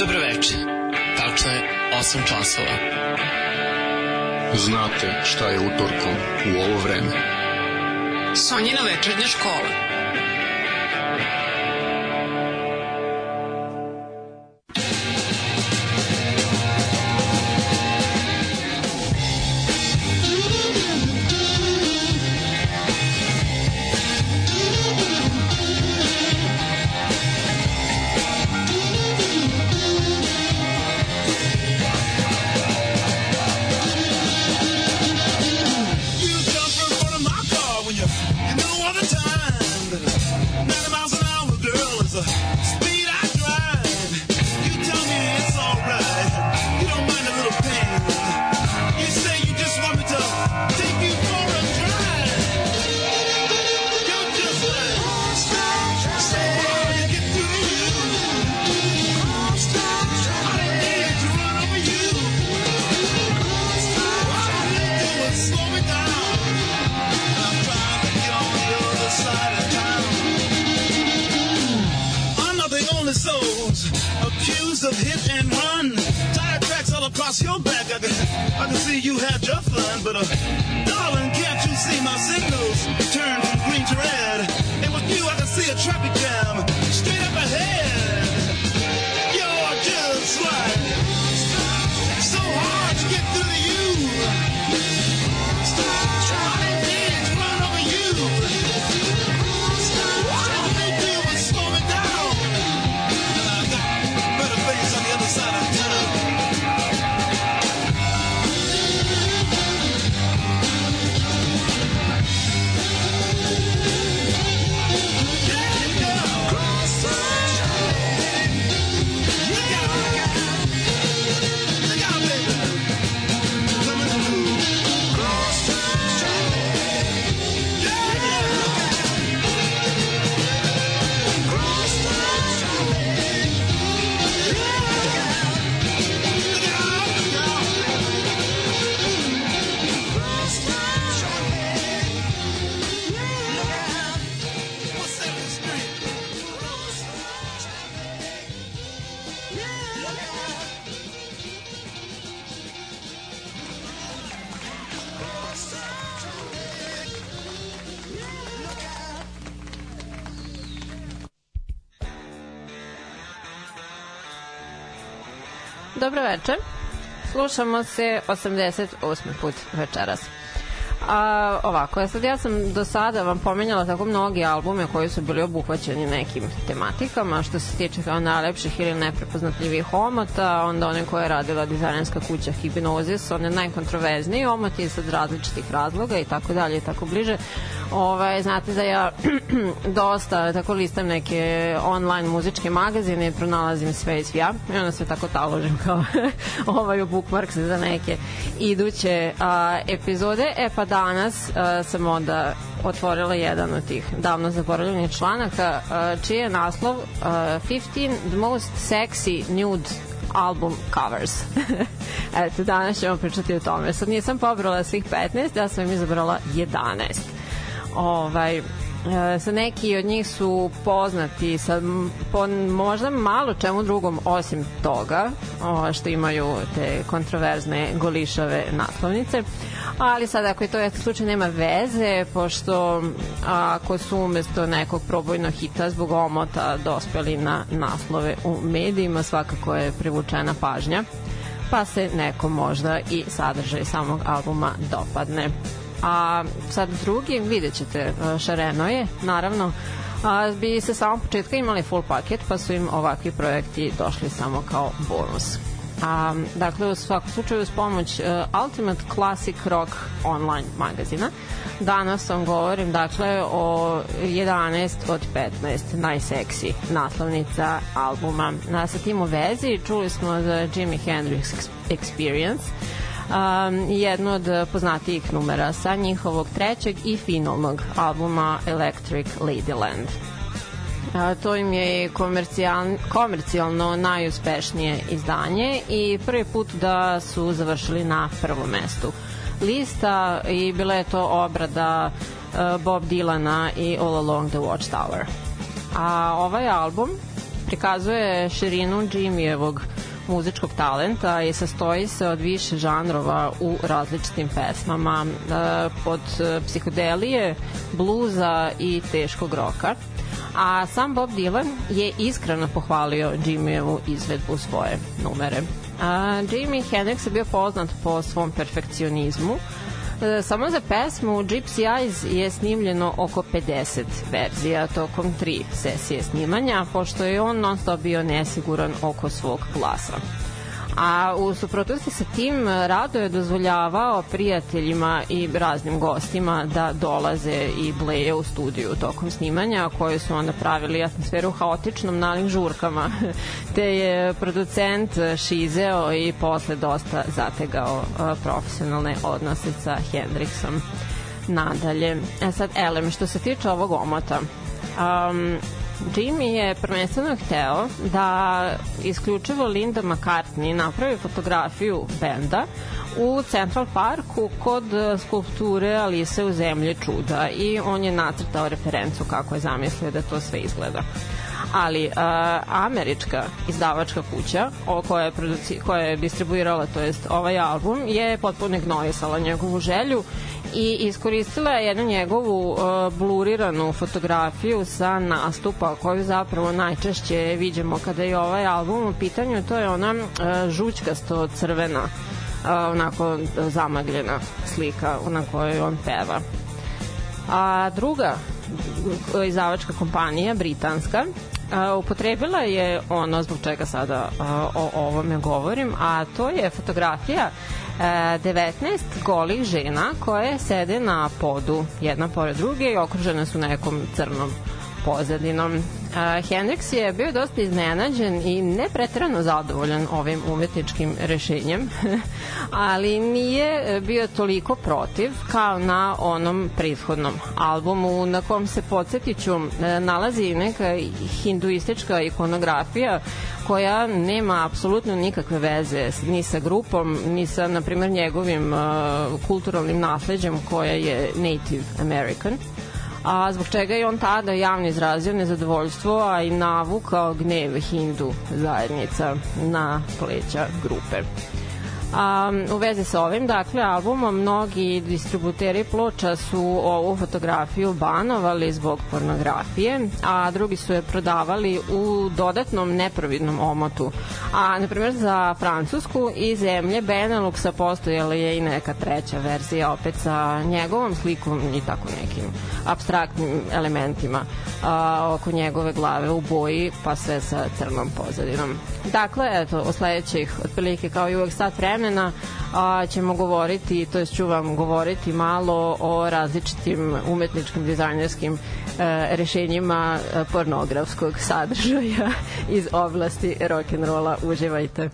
Dobroveče. Tačno je 8 časova. Znate šta je utorkom u ovo vreme. Sonjina večernja škola. Dobro veče. Slušamo se 88. put večeras. A, ovako, ja sad ja sam do sada vam pomenjala tako mnogi albume koji su bili obuhvaćeni nekim tematikama, što se tiče kao najlepših ili neprepoznatljivih omota, onda one koje je radila dizajnerska kuća Hipnosis, one najkontroverzniji omoti sad različitih razloga i tako dalje i tako bliže. Ovaj, znate da ja dosta tako listam neke online muzičke magazine i pronalazim sve iz ja i onda se tako taložim kao ovaj u bookmarks za neke iduće a, epizode. E pa danas a, sam onda otvorila jedan od tih davno zaboravljenih članaka, a, čiji je naslov a, 15 the most sexy nude album covers. Eto, danas ćemo pričati o tome. Sad nisam pobrala svih 15, ja sam izabrala 11 ovaj, e, sa neki od njih su poznati sa po možda malo čemu drugom osim toga o, što imaju te kontroverzne golišave naslovnice. Ali sad ako je to jedan slučaj nema veze pošto ako su umesto nekog probojnog hita zbog omota dospeli na naslove u medijima svakako je privučena pažnja pa se neko možda i sadržaj samog albuma dopadne a sad drugi, vidjet ćete, šareno je, naravno, a, bi se samo početka imali full paket, pa su im ovakvi projekti došli samo kao bonus. A, dakle, u svakom slučaju s pomoć uh, Ultimate Classic Rock online magazina. Danas vam govorim, dakle, o 11 od 15 najseksi naslovnica albuma. Na, sa tim u vezi čuli smo za Jimi Hendrix Experience, um, jedno od poznatijih numera sa njihovog trećeg i finalnog albuma Electric Ladyland. A, to im je komercijalno, najuspešnije izdanje i prvi put da su završili na prvom mestu lista i bila je to obrada uh, Bob Dylana i All Along the Watchtower. A ovaj album prikazuje širinu Jimmyjevog muzičkog talenta i sastoji se od više žanrova u različitim pesmama pod psihodelije, bluza i teškog roka a sam Bob Dylan je iskreno pohvalio Jimmyevu izvedbu svoje numere. A, Jimi Hendrix je bio poznat po svom perfekcionizmu, e, Samo za pesmu Gypsy Eyes je snimljeno oko 50 verzija tokom tri sesije snimanja, pošto je on non stop bio nesiguran oko svog glasa a u suprotnosti sa tim rado je dozvoljavao prijateljima i raznim gostima da dolaze i bleje u studiju tokom snimanja koje su onda pravili atmosferu haotičnom nalim žurkama te je producent šizeo i posle dosta zategao profesionalne odnose sa Hendrixom nadalje. E sad, Elem, što se tiče ovog omota, um, Jimmy je prvenstveno hteo da isključivo Linda McCartney napravi fotografiju benda u Central Parku kod skulpture Alise u zemlji čuda i on je nacrtao referencu kako je zamislio da to sve izgleda. Ali uh, američka izdavačka kuća o koja je, koja je distribuirala to jest ovaj album je potpuno ignorisala njegovu želju i iskoristila je jednu njegovu uh, bluriranu fotografiju sa nastupa koju zapravo najčešće vidimo kada je ovaj album u pitanju, to je ona uh, žućkasto crvena uh, onako zamagljena slika na kojoj on peva. A druga izdavačka kompanija, britanska, upotrebila je ono zbog čega sada o ovome govorim, a to je fotografija 19 golih žena koje sede na podu jedna pored druge i okružene su nekom crnom pozadinom. Uh, Hendrix je bio dosta iznenađen i ne pretrano zadovoljan ovim umetničkim rešenjem, ali nije bio toliko protiv kao na onom prethodnom albumu na kom se podsjetiću nalazi neka hinduistička ikonografija koja nema apsolutno nikakve veze ni sa grupom, ni sa, na primjer, njegovim uh, kulturalnim nasleđem koja je Native American a zbog čega je on tada javno izrazio nezadovoljstvo, a i navukao gnev Hindu zajednica na pleća grupe. A, u vezi sa ovim, dakle, albumom mnogi distributeri ploča su ovu fotografiju banovali zbog pornografije, a drugi su je prodavali u dodatnom neprovidnom omotu. A, na primjer, za Francusku i zemlje Beneluxa postojala je i neka treća verzija, opet sa njegovom slikom i tako nekim abstraktnim elementima a, oko njegove glave u boji, pa sve sa crnom pozadinom. Dakle, eto, o sledećih, otprilike kao i uvek sat vremena, a, ćemo govoriti, to jest ću vam govoriti malo o različitim umetničkim dizajnerskim e, rešenjima e, pornografskog sadržaja iz oblasti rock'n'rolla. Uživajte!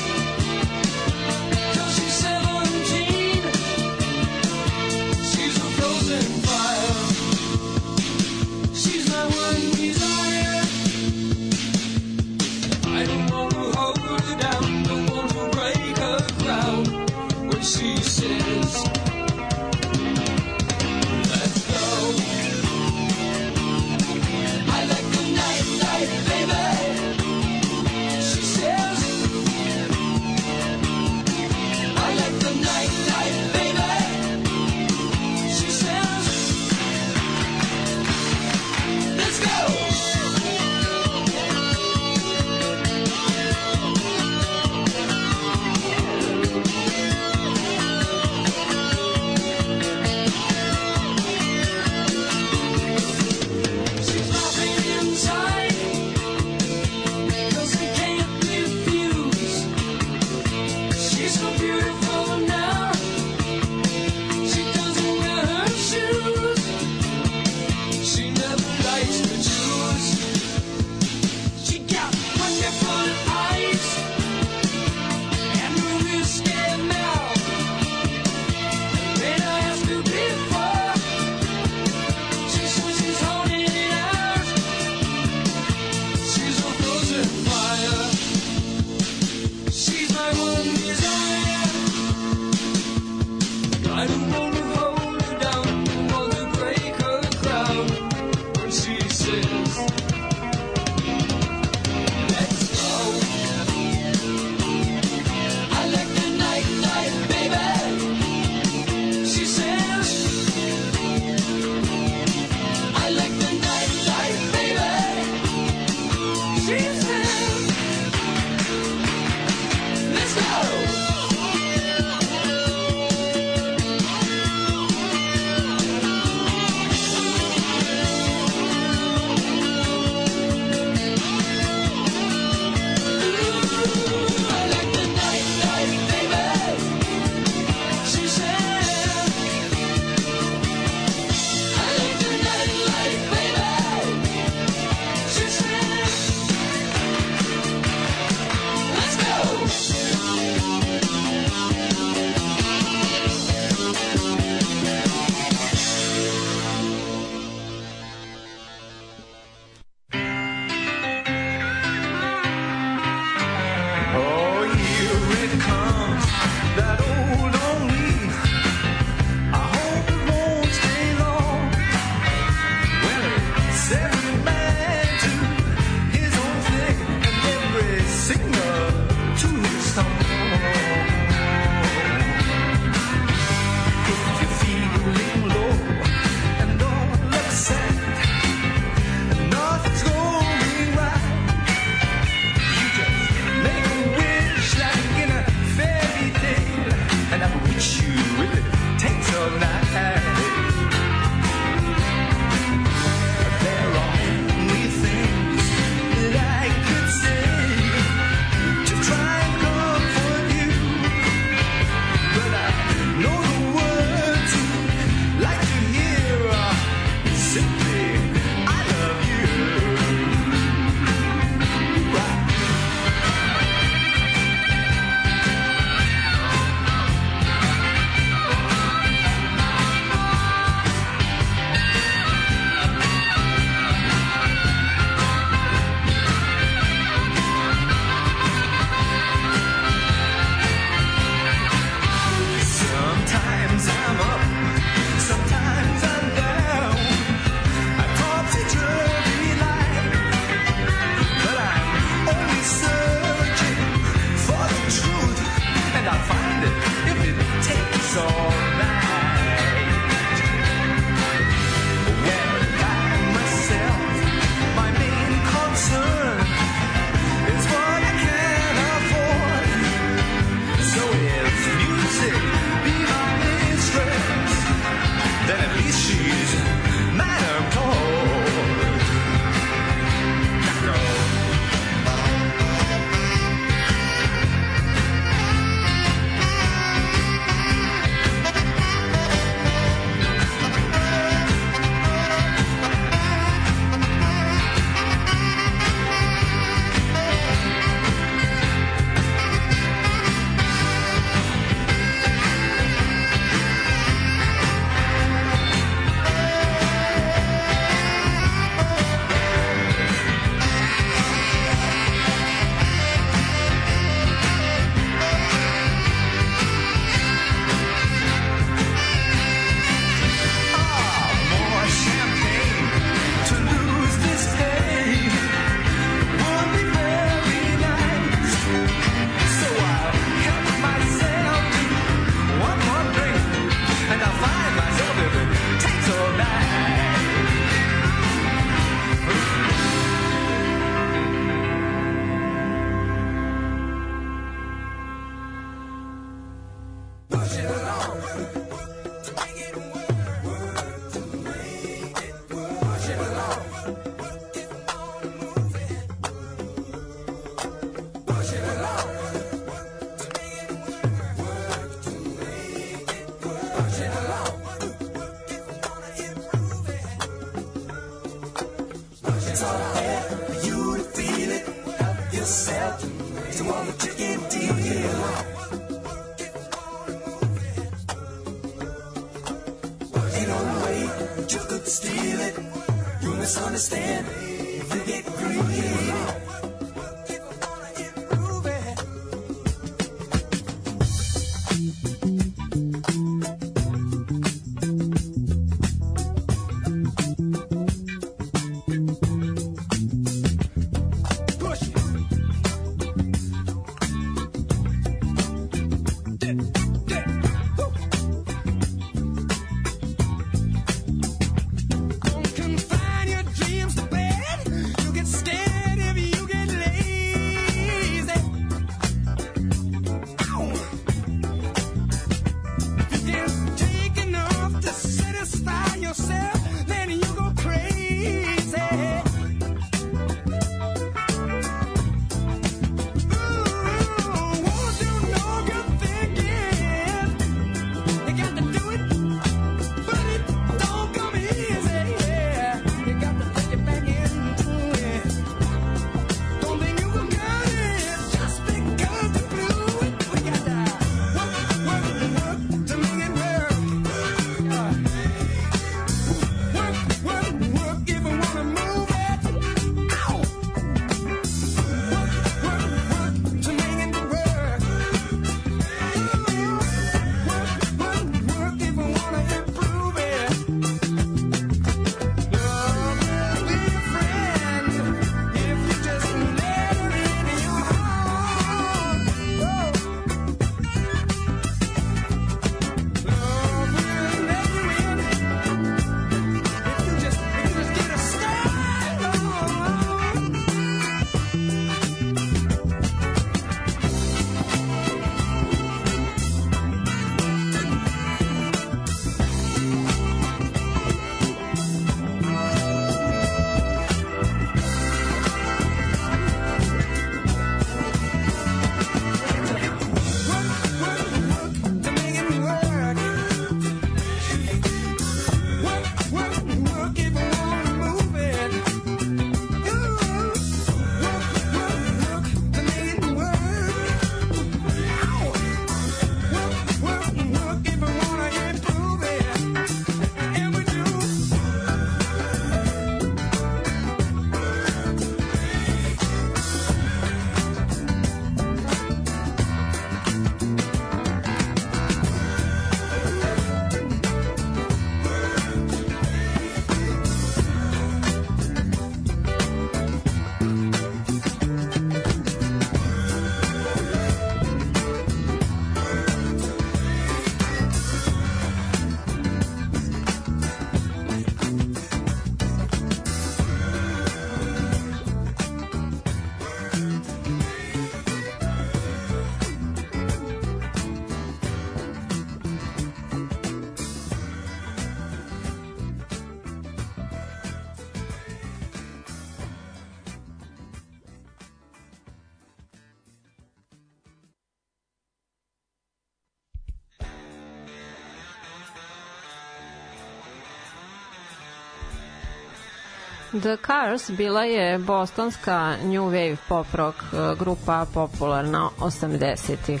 The Cars bila je bostonska new wave pop rock e, grupa popularna 80-ih.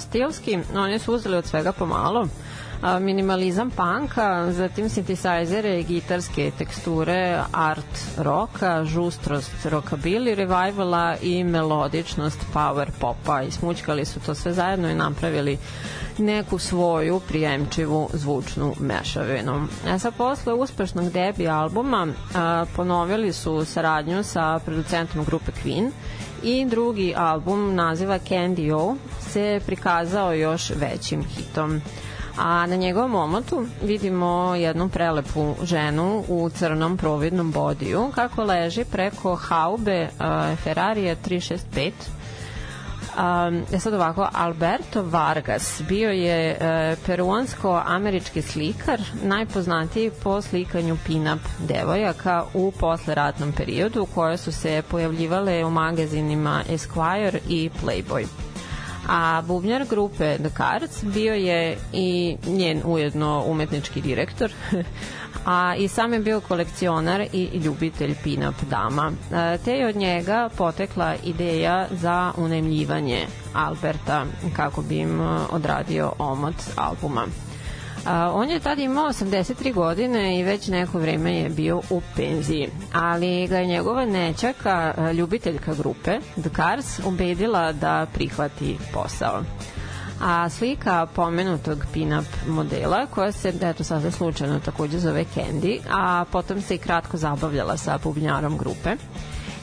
Stilski, oni su uzeli od svega pomalo, minimalizam panka, zatim sintisajzere, gitarske teksture, art roka, žustrost rockabilly revivala i melodičnost power popa i smućkali su to sve zajedno i napravili neku svoju prijemčivu zvučnu mešavinu. E sad, posle uspešnog debi albuma a, ponovili su saradnju sa producentom grupe Queen i drugi album naziva Candy O se prikazao još većim hitom. A na njegovom omotu vidimo jednu prelepu ženu u crnom providnom bodiju. Kako leži preko haube uh, Ferrarija 365 Um, sad ovako, Alberto Vargas bio je uh, peruansko-američki slikar, najpoznatiji po slikanju pin-up devojaka u posleratnom periodu koje su se pojavljivale u magazinima Esquire i Playboy a bubnjar grupe The Cards bio je i njen ujedno umetnički direktor, a i sam je bio kolekcionar i ljubitelj pin-up dama. E, te je od njega potekla ideja za unemljivanje Alberta kako bi im odradio omot albuma. A, on je tada imao 83 godine i već neko vreme je bio u penziji, ali ga je njegova nećaka, ljubiteljka grupe, The Cars, ubedila da prihvati posao a slika pomenutog pin-up modela koja se, eto sada slučajno takođe zove Candy, a potom se i kratko zabavljala sa bubnjarom grupe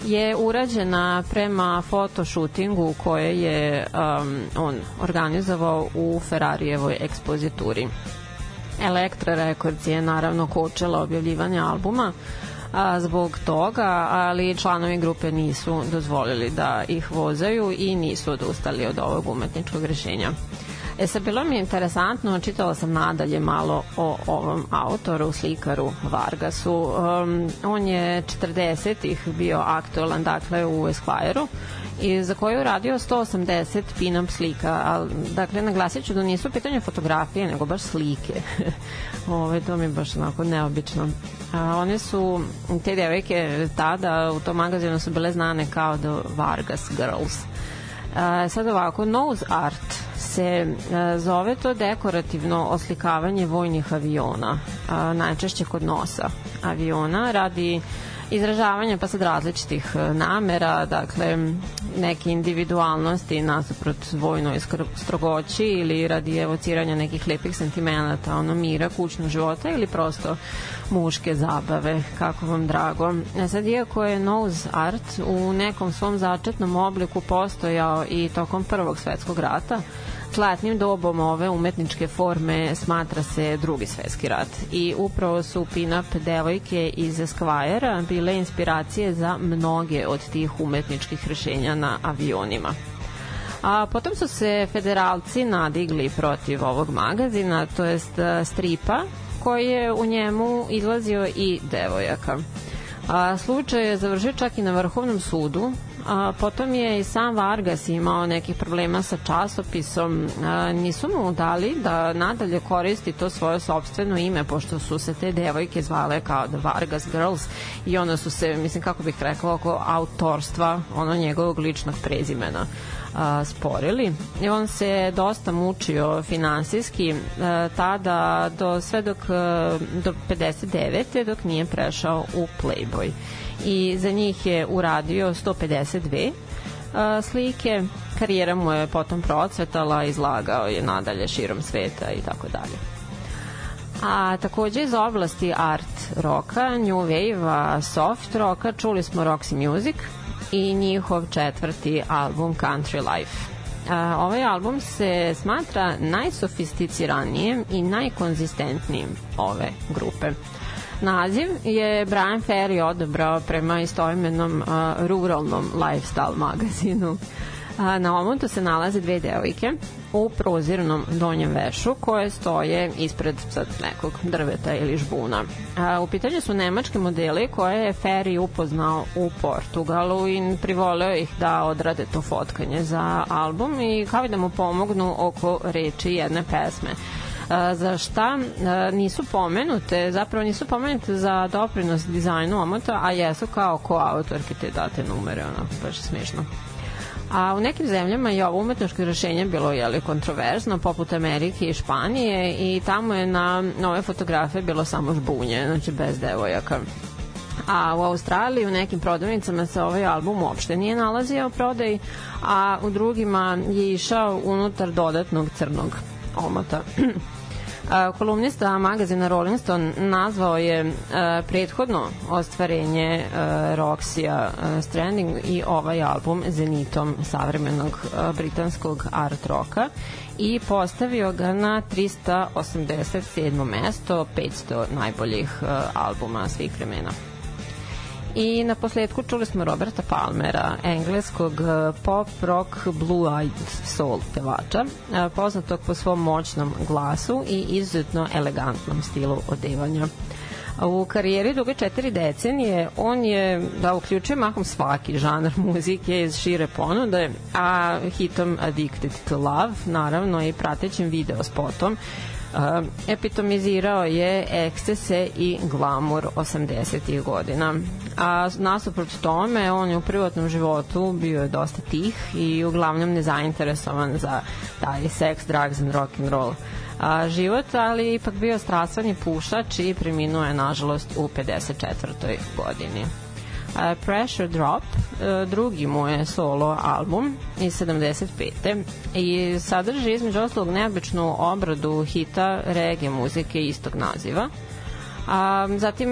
je urađena prema fotoshootingu koje je um, on organizovao u Ferrarijevoj ekspozituri. Elektra Records je naravno kočela objavljivanje albuma a, zbog toga, ali članovi grupe nisu dozvolili da ih vozaju i nisu odustali od ovog umetničkog rešenja. E sad, bilo mi je interesantno, čitala sam nadalje malo o ovom autoru, slikaru Vargasu. Um, on je 40-ih bio aktualan, dakle, u Esquire-u i za koju radio 180 pin-up slika. Al, dakle, naglasit ću da nisu pitanje fotografije, nego baš slike. Ove, to mi je baš onako neobično. A, one su, te devojke tada u tom magazinu su bile znane kao The Vargas Girls. A, sad ovako, nose art se a, zove to dekorativno oslikavanje vojnih aviona, najčešće kod nosa aviona, radi izražavanja pa sad različitih e, namera, dakle neke individualnosti nasuprot vojnoj strogoći ili radi evociranja nekih lepih sentimenata, ono mira, kućnog života ili prosto muške zabave, kako vam drago. E sad, iako je nose art u nekom svom začetnom obliku postojao i tokom Prvog svetskog rata, Zlatnim dobom ove umetničke forme smatra se drugi svetski rat i upravo su pin-up devojke iz Esquire bile inspiracije za mnoge od tih umetničkih rešenja na avionima. A potom su se federalci nadigli protiv ovog magazina, to jest e, stripa, koji je u njemu izlazio i devojaka. A, slučaj je završio čak i na Vrhovnom sudu, A, potom je i sam Vargas imao nekih problema sa časopisom. A, nisu mu dali da nadalje koristi to svoje sobstveno ime, pošto su se te devojke zvale kao The Vargas Girls i onda su se, mislim kako bih rekla, oko autorstva, ono njegovog ličnog prezimena a, sporili i on se dosta mučio finansijski a, tada do sve dok a, do 59. dok nije prešao u Playboy i za njih je uradio 152 slike. Karijera mu je potom procvetala, izlagao je nadalje širom sveta i tako dalje. A takođe iz oblasti art roka, new wave soft roka, čuli smo Roxy Music i njihov četvrti album Country Life. A, ovaj album se smatra najsofisticiranijim i najkonzistentnijim ove grupe. Naziv je Brian Ferry odabrao prema istoimenom uh, ruralnom lifestyle magazinu. A, na omontu se nalaze dve devojke u prozirnom donjem vešu koje stoje ispred sad, nekog drveta ili žbuna. A, u pitanju su nemački modeli koje je Ferry upoznao u Portugalu i privoleo ih da odrade to fotkanje za album i kao i da mu pomognu oko reči jedne pesme za šta nisu pomenute, zapravo nisu pomenute za doprinos dizajnu omota, a jesu kao koautorke te date numere, ono, baš smiješno. A u nekim zemljama je ovo umetničko rešenje bilo jeli, kontroverzno, poput Amerike i Španije i tamo je na nove fotografije bilo samo žbunje, znači bez devojaka. A u Australiji u nekim prodavnicama se ovaj album uopšte nije nalazio u prodaji, a u drugima je išao unutar dodatnog crnog omota. kolumnista magazina Rolling Stone nazvao je prethodno ostvarenje Roxija Stranding i ovaj album zenitom savremenog britanskog art roka i postavio ga na 387. mesto 500 najboljih albuma svih vremena. I na posledku čuli smo Roberta Palmera, engleskog eh, pop rock blue-eyed soul pevača, eh, poznatog po svom moćnom glasu i izuzetno elegantnom stilu odevanja. U karijeri duge četiri decenije on je da uključuje mahom svaki žanar muzike iz šire ponude, a hitom Addicted to Love, naravno i pratećim video spotom epitomizirao je ekscese i glamur 80. godina. A nasuprot tome, on je u privatnom životu bio je dosta tih i uglavnom nezainteresovan za taj sex, drugs and rock and roll a, život, ali ipak bio strastven i pušač i preminuo je nažalost u 54. godini. Pressure Drop, e, drugi mu je solo album iz 75. i sadrži između ostalog neobičnu obradu hita reggae muzike istog naziva A, zatim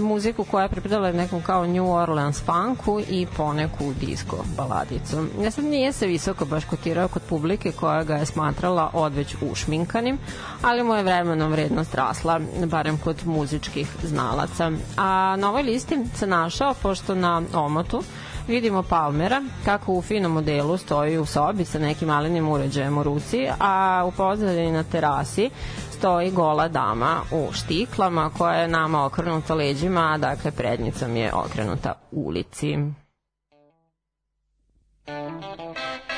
muziku koja je pripadala nekom kao New Orleans funku i poneku disco baladicu. Ja sad nije se visoko baš kotirao kod publike koja ga je smatrala odveć ušminkanim, ali mu je vremenom vrednost rasla, barem kod muzičkih znalaca. A na ovoj listi se našao, pošto na omotu vidimo Palmera kako u finom modelu stoji u sobi sa nekim malenim uređajem u ruci, a u pozadini na terasi stoji gola dama u štiklama koja je nama okrenuta leđima, dakle prednicom je okrenuta ulici. E,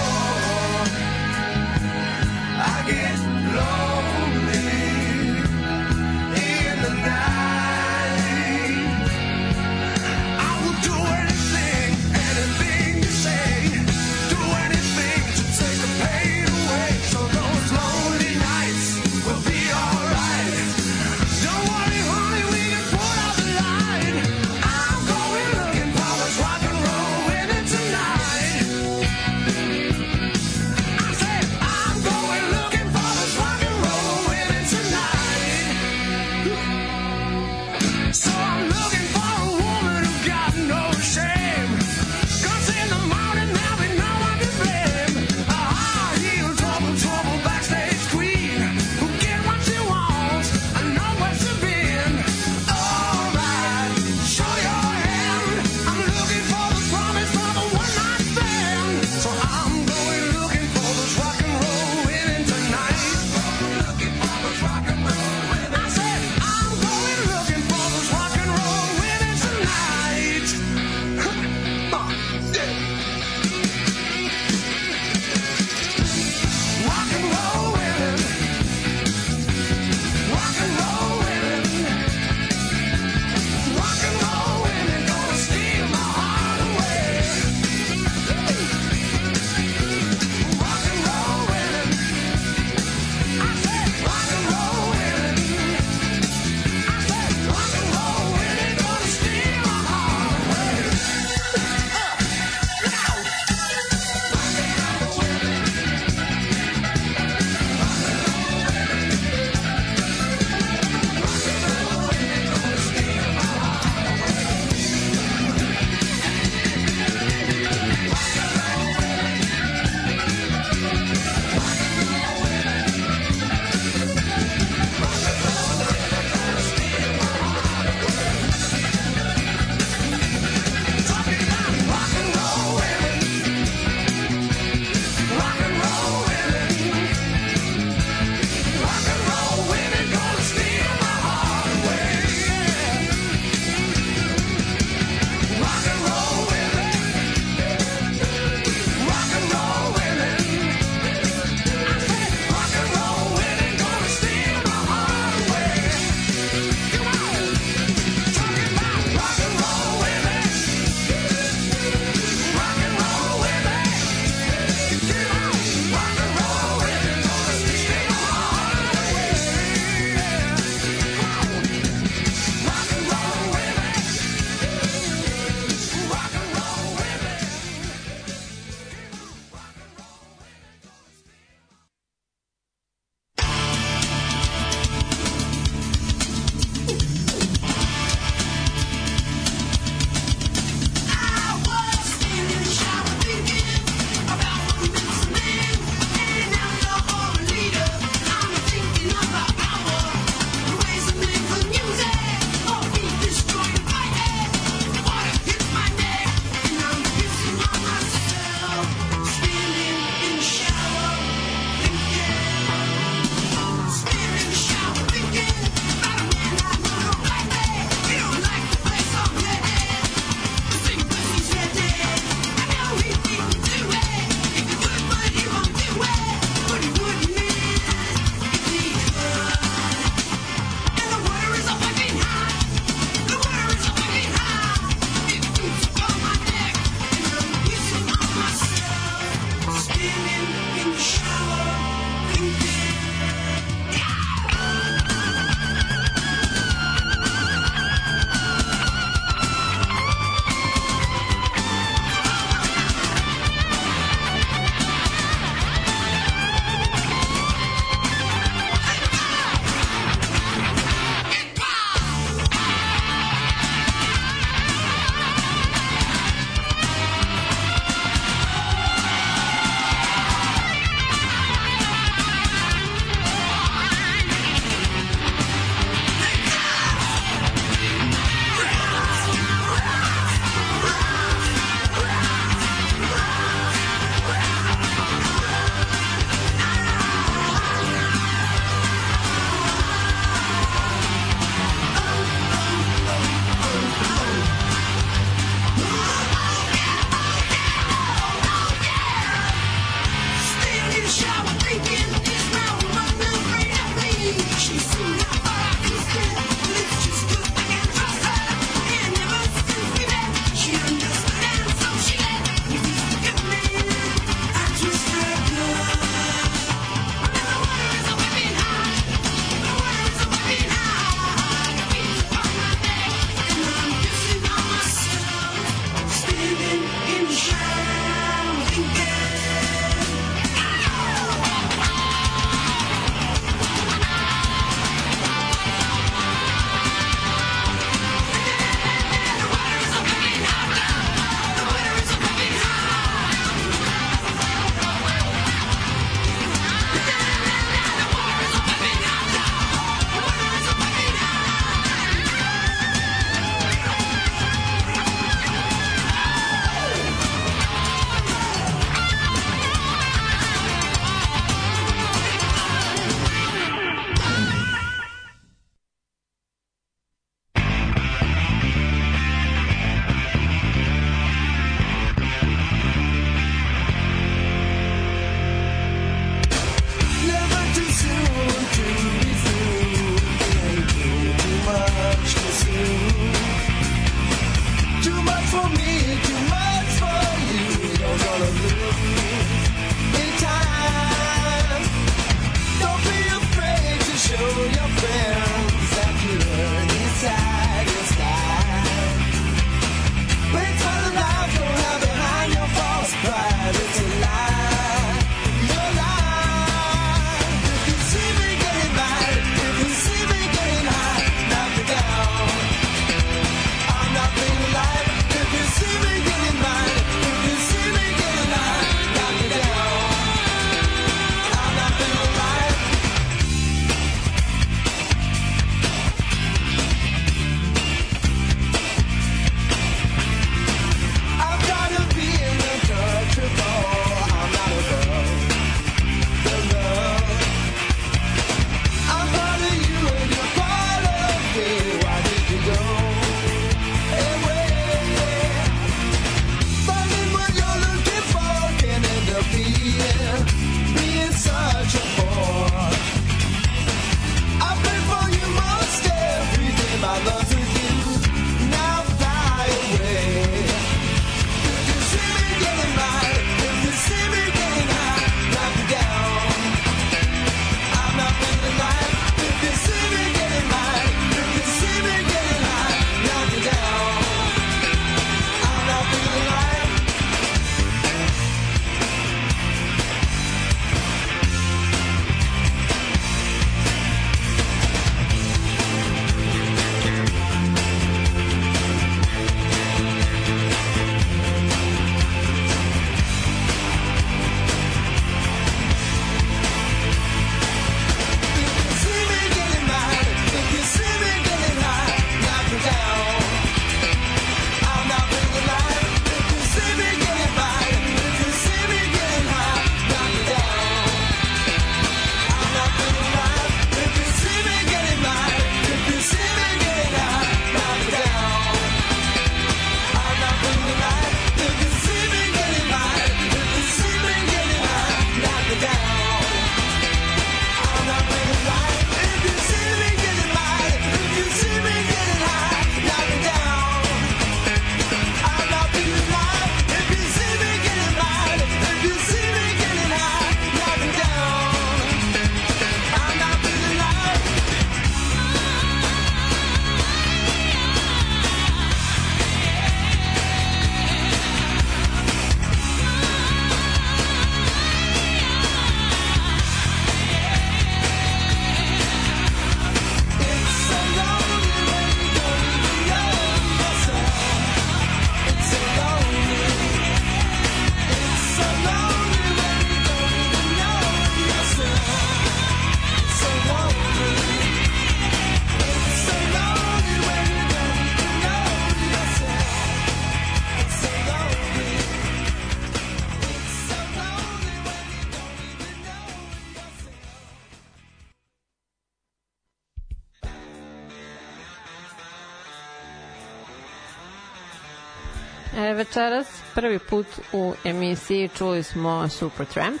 večeras prvi put u emisiji čuli smo Supertramp,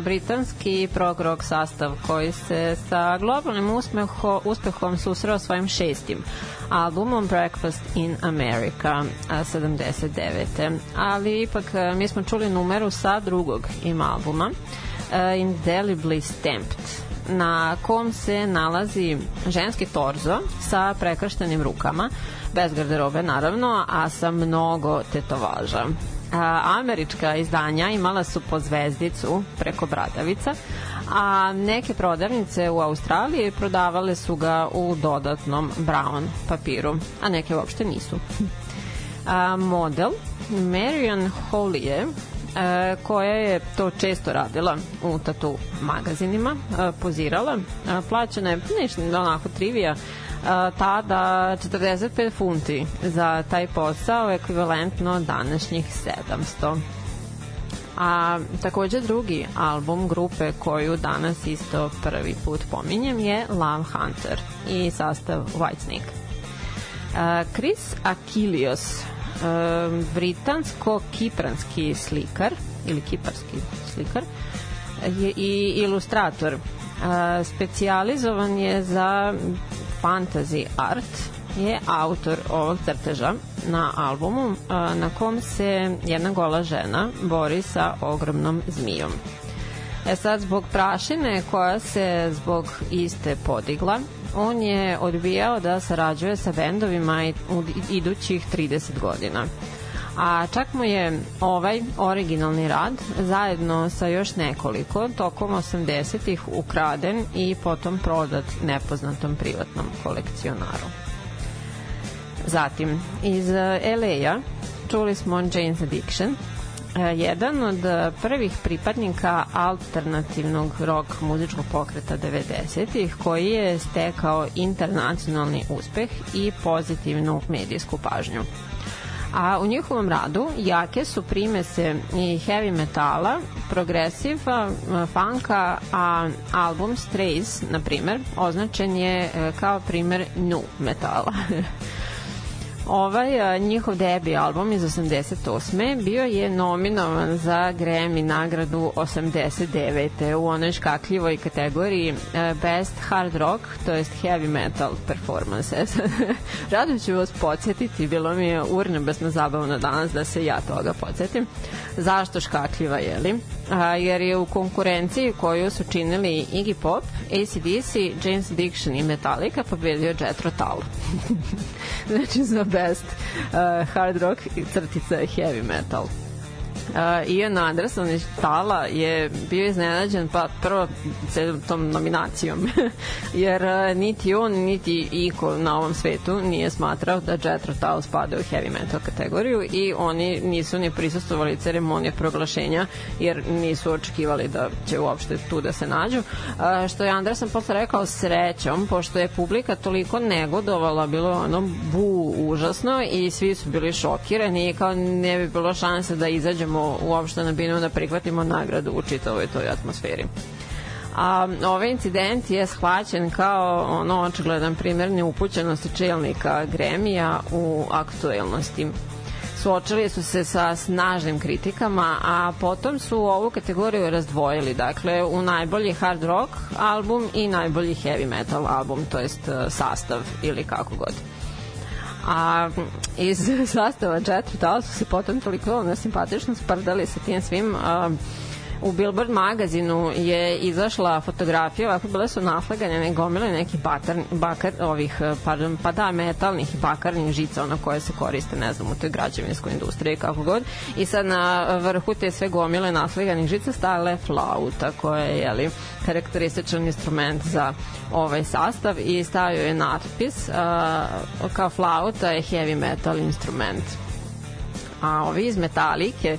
britanski prog rock sastav koji se sa globalnim uspeho, uspehom susreo svojim šestim albumom Breakfast in America a, 79. Ali ipak mi smo čuli numeru sa drugog im albuma Indelibly Stamped na kom se nalazi ženski torzo sa prekrštenim rukama, bez garderobe naravno, a sa mnogo tetovaža. Američka izdanja imala su po zvezdicu preko bradavica, a neke prodavnice u Australiji prodavale su ga u dodatnom brown papiru, a neke uopšte nisu. A, model Marion Hollier e, koja je to često radila u tatu magazinima, e, pozirala, e, plaćana je ništa onako trivija, e, tada 45 funti za taj posao, ekvivalentno današnjih 700 a takođe drugi album grupe koju danas isto prvi put pominjem je Love Hunter i sastav Whitesnake. Uh, Chris Akilios britansko-kipranski slikar ili kiparski slikar je i ilustrator. Specijalizovan je za fantasy art je autor ovog crteža na albumu na kom se jedna gola žena bori sa ogromnom zmijom. E sad, zbog prašine koja se zbog iste podigla, on je odbijao da sarađuje sa bendovima u idućih 30 godina. A čak mu je ovaj originalni rad zajedno sa još nekoliko tokom 80-ih ukraden i potom prodat nepoznatom privatnom kolekcionaru. Zatim, iz LA-a čuli smo Jane's Addiction, jedan od e, prvih pripadnika alternativnog rock muzičkog pokreta 90-ih koji je stekao internacionalni uspeh i pozitivnu medijsku pažnju. A u njihovom radu jake su primese i heavy metala, progresiva, e, funka, a album Strays, na primer, označen je kao primer nu metala. Ovaj njihov debi album iz 88. bio je nominovan za Grammy nagradu 89. u onoj škakljivoj kategoriji a, Best Hard Rock, to jest Heavy Metal Performances. Rado ću vas podsjetiti, bilo mi je urnebesno zabavno danas da se ja toga podsjetim. Zašto škakljiva, jeli? A, jer je u konkurenciji koju su činili Iggy Pop, ACDC, James Addiction i Metallica pobedio Jetro Tull. znači za best uh, hard rock crtica heavy metal uh, Ian Anderson iz Tala je bio iznenađen pa prvo tom nominacijom. Jer uh, niti on niti iko na ovom svetu nije smatrao da Jethro Tull spada u heavy metal kategoriju i oni nisu ni prisustovali ceremonije proglašenja jer nisu očekivali da će uopšte tu da se nađu. Uh, što je Anderson posle rekao srećom pošto je publika toliko negodovala bilo ono bu užasno i svi su bili šokirani i kao ne bi bilo šanse da izađemo uopšte na binu da prihvatimo nagradu u čitavoj toj atmosferi. A ovaj incident je shvaćen kao ono očigledan primjer neupućenosti čelnika Gremija u aktuelnosti suočili su se sa snažnim kritikama, a potom su ovu kategoriju razdvojili, dakle u najbolji hard rock album i najbolji heavy metal album, to jest sastav ili kako god a iz sastava Tal su se potom toliko simpatično sprdali sa tim svim a, u Billboard magazinu je izašla fotografija, ovako bile su naslagane gomile neki batar, bakar, ovih, pardon, pa da, metalnih i bakarnih žica, ona koje se koriste, ne znam, u toj građevinskoj industriji, kako god. I sad na vrhu te sve gomile naslaganih žica stale flauta, koja je, jeli, karakterističan instrument za ovaj sastav i stavio je natpis uh, kao flauta je heavy metal instrument. A ovi iz metalike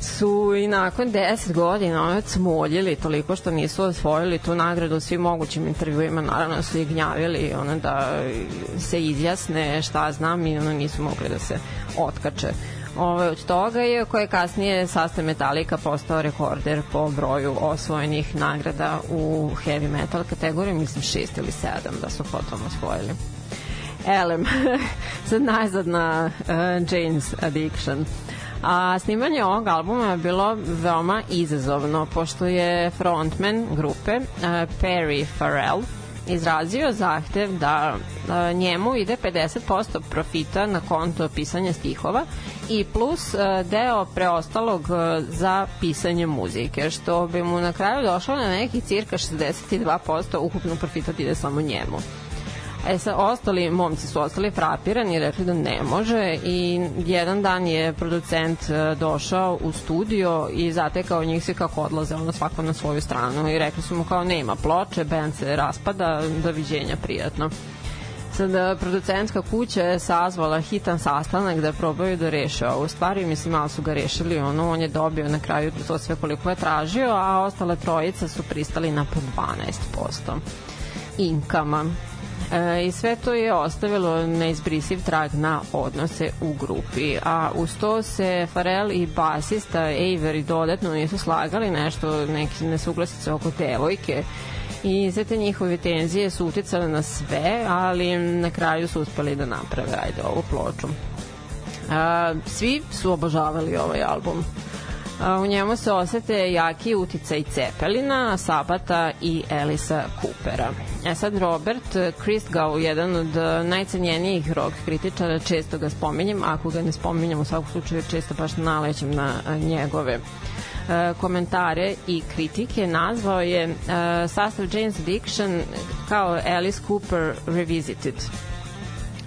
su i nakon 10 godina ono smoljili toliko što nisu osvojili tu nagradu svim mogućim intervjuima naravno su i gnjavili ono da se izjasne šta znam i ono nisu mogli da se otkače Ove, od toga je koje kasnije sastav Metallica postao rekorder po broju osvojenih nagrada u heavy metal kategoriji, mislim šest ili sedam da su potom osvojili. Elem, sad najzad na uh, Jane's Addiction. A snimanje ovog albuma je bilo veoma izazovno, pošto je frontman grupe uh, Perry Farrell izrazio zahtev da uh, njemu ide 50% profita na konto pisanja stihova i plus uh, deo preostalog za pisanje muzike, što bi mu na kraju došlo na neki cirka 62% ukupno profita ide samo njemu. E sa ostali momci su ostali frapirani rekli da ne može i jedan dan je producent e, došao u studio i zatekao njih se kako odlaze ono svako na svoju stranu i rekli su mu kao nema ploče, band se raspada, doviđenja prijatno. Sad, e, producentska kuća je sazvala hitan sastanak da probaju da reše ovu stvar i mislim malo su ga rešili, ono, on je dobio na kraju to sve koliko je tražio, a ostale trojica su pristali na po 12% inkama. E, I sve to je ostavilo neizbrisiv trag na odnose u grupi. A uz to se Farel i basista Avery dodatno nisu slagali nešto, neke nesuglasice oko devojke i sve te njihove tenzije su uticale na sve, ali na kraju su uspeli da naprave ajde ovu ploču. A, svi su obožavali ovaj album. U njemu se osete jaki uticaj Cepelina, Sabata i Elisa Coopera. E sad Robert Christgau, jedan od najcenjenijih rock kritičara, često ga spominjem, ako ga ne spominjem u svakom slučaju često baš nalećem na njegove komentare i kritike nazvao je sastav James Addiction kao Alice Cooper Revisited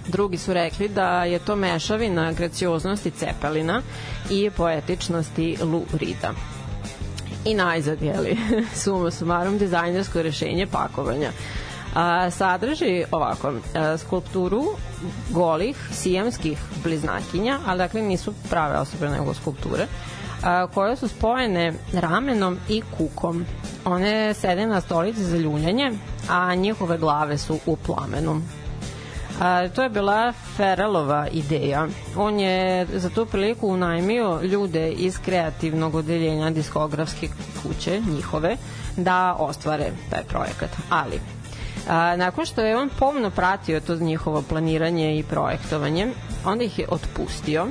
Drugi su rekli da je to mešavina gracioznosti Cepelina i poetičnosti Lou Rida. I najzad, jeli, sumo sumarom, dizajnersko rešenje pakovanja. A, sadrži ovako, a, skulpturu golih sijamskih bliznakinja, ali dakle nisu prave osobe nego skulpture, a, koje su spojene ramenom i kukom. One sede na stolici za ljuljanje, a njihove glave su u plamenu. A, to je bila Feralova ideja. On je za tu priliku unajmio ljude iz kreativnog odeljenja diskografske kuće, njihove, da ostvare taj projekat. Ali, a, nakon što je on pomno pratio to njihovo planiranje i projektovanje, onda ih je otpustio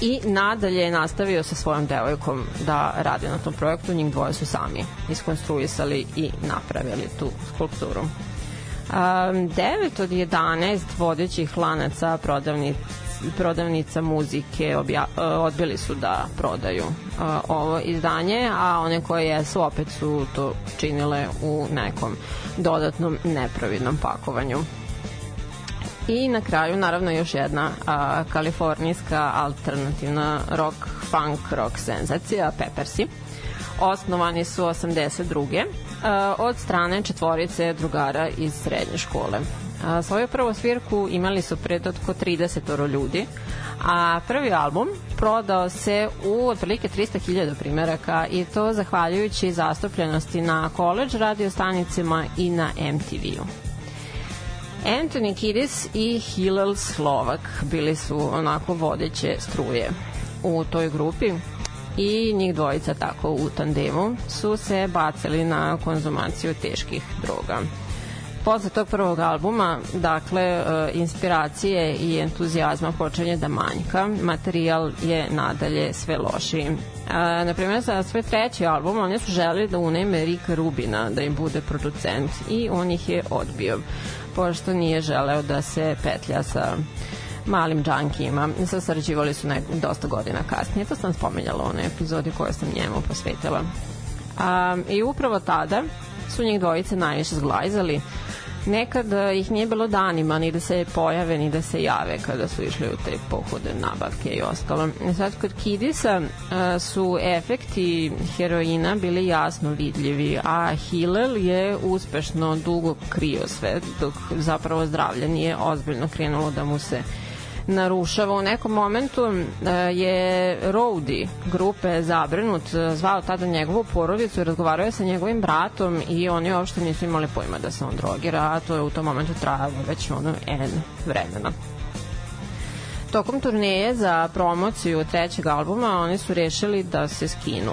i nadalje je nastavio sa svojom devojkom da radi na tom projektu. Njih dvoje su sami iskonstruisali i napravili tu skulpturu. Um, 9 od 11 vodećih lanaca prodavnica prodavnica muzike obja, e, odbili su da prodaju uh, ovo izdanje, a one koje jesu opet su to činile u nekom dodatnom nepravidnom pakovanju. I na kraju naravno još jedna a, kalifornijska alternativna rock, funk rock senzacija Peppersi. Osnovani su 82 od strane četvorice drugara iz srednje škole. Svoju prvu svirku imali su pred otko 30 ljudi, a prvi album prodao se u otprilike 300.000 primeraka i to zahvaljujući zastupljenosti na college radio stanicima i na MTV-u. Anthony Kiddis i Hillel Slovak bili su onako vodeće struje u toj grupi i njih dvojica tako u tandemu su se bacili na konzumaciju teških droga. Posle tog prvog albuma, dakle, e, inspiracije i entuzijazma počinje da manjka, materijal je nadalje sve lošiji. A, na primjer, za svoj treći album oni su želi da unajme Rika Rubina da im bude producent i on ih je odbio, pošto nije želeo da se petlja sa malim džankijima. Sasarađivali su nek, dosta godina kasnije. To sam spomenjala u onoj epizodi koju sam njemu posvetila. A, I upravo tada su njih dvojice najviše zglajzali. Nekad ih nije bilo danima ni da se pojave ni da se jave kada su išli u te pohode, nabavke i ostalo. Sad kod Kidisa su efekti heroina bili jasno vidljivi, a Hillel je uspešno dugo krio sve, dok zapravo zdravlje nije ozbiljno krenulo da mu se narušava. U nekom momentu e, je Rowdy grupe Zabrinut e, zvao tada njegovu porodicu i razgovarao je sa njegovim bratom i oni uopšte nisu imali pojma da se on drogira, a to je u tom momentu trajalo već ono N vremena. Tokom turneje za promociju trećeg albuma oni su rešili da se skinu